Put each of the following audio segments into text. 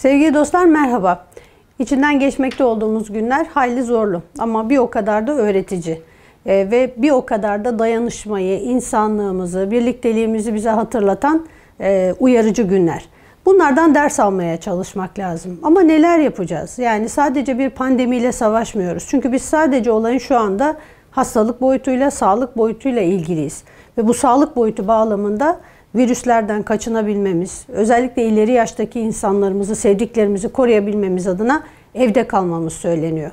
Sevgili dostlar merhaba. İçinden geçmekte olduğumuz günler hayli zorlu ama bir o kadar da öğretici. Ee, ve bir o kadar da dayanışmayı, insanlığımızı, birlikteliğimizi bize hatırlatan e, uyarıcı günler. Bunlardan ders almaya çalışmak lazım. Ama neler yapacağız? Yani sadece bir pandemiyle savaşmıyoruz. Çünkü biz sadece olayın şu anda hastalık boyutuyla, sağlık boyutuyla ilgiliyiz. Ve bu sağlık boyutu bağlamında virüslerden kaçınabilmemiz, özellikle ileri yaştaki insanlarımızı, sevdiklerimizi koruyabilmemiz adına evde kalmamız söyleniyor.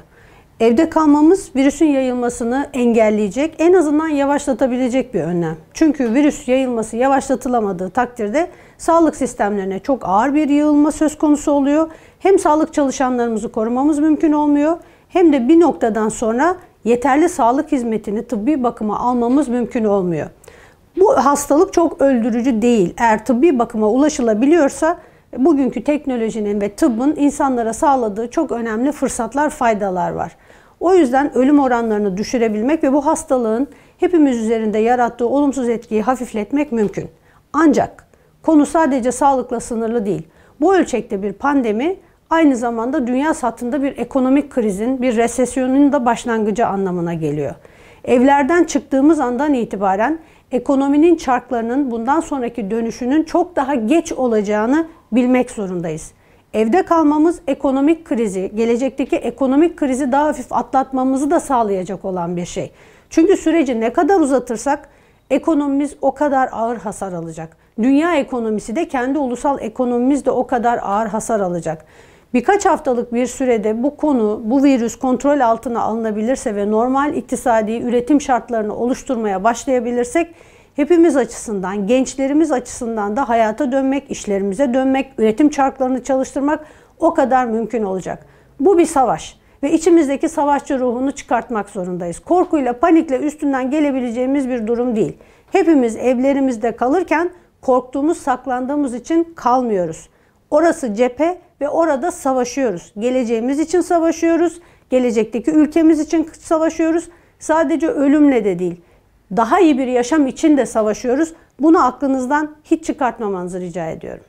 Evde kalmamız virüsün yayılmasını engelleyecek, en azından yavaşlatabilecek bir önlem. Çünkü virüs yayılması yavaşlatılamadığı takdirde sağlık sistemlerine çok ağır bir yığılma söz konusu oluyor. Hem sağlık çalışanlarımızı korumamız mümkün olmuyor, hem de bir noktadan sonra yeterli sağlık hizmetini tıbbi bakıma almamız mümkün olmuyor. Bu hastalık çok öldürücü değil. Eğer tıbbi bakıma ulaşılabiliyorsa bugünkü teknolojinin ve tıbbın insanlara sağladığı çok önemli fırsatlar, faydalar var. O yüzden ölüm oranlarını düşürebilmek ve bu hastalığın hepimiz üzerinde yarattığı olumsuz etkiyi hafifletmek mümkün. Ancak konu sadece sağlıkla sınırlı değil. Bu ölçekte bir pandemi aynı zamanda dünya satında bir ekonomik krizin, bir resesyonun da başlangıcı anlamına geliyor. Evlerden çıktığımız andan itibaren ekonominin çarklarının bundan sonraki dönüşünün çok daha geç olacağını bilmek zorundayız. Evde kalmamız ekonomik krizi, gelecekteki ekonomik krizi daha hafif atlatmamızı da sağlayacak olan bir şey. Çünkü süreci ne kadar uzatırsak ekonomimiz o kadar ağır hasar alacak. Dünya ekonomisi de kendi ulusal ekonomimiz de o kadar ağır hasar alacak. Birkaç haftalık bir sürede bu konu, bu virüs kontrol altına alınabilirse ve normal iktisadi üretim şartlarını oluşturmaya başlayabilirsek hepimiz açısından, gençlerimiz açısından da hayata dönmek, işlerimize dönmek, üretim çarklarını çalıştırmak o kadar mümkün olacak. Bu bir savaş ve içimizdeki savaşçı ruhunu çıkartmak zorundayız. Korkuyla, panikle üstünden gelebileceğimiz bir durum değil. Hepimiz evlerimizde kalırken korktuğumuz, saklandığımız için kalmıyoruz. Orası cephe ve orada savaşıyoruz. Geleceğimiz için savaşıyoruz. Gelecekteki ülkemiz için savaşıyoruz. Sadece ölümle de değil. Daha iyi bir yaşam için de savaşıyoruz. Bunu aklınızdan hiç çıkartmamanızı rica ediyorum.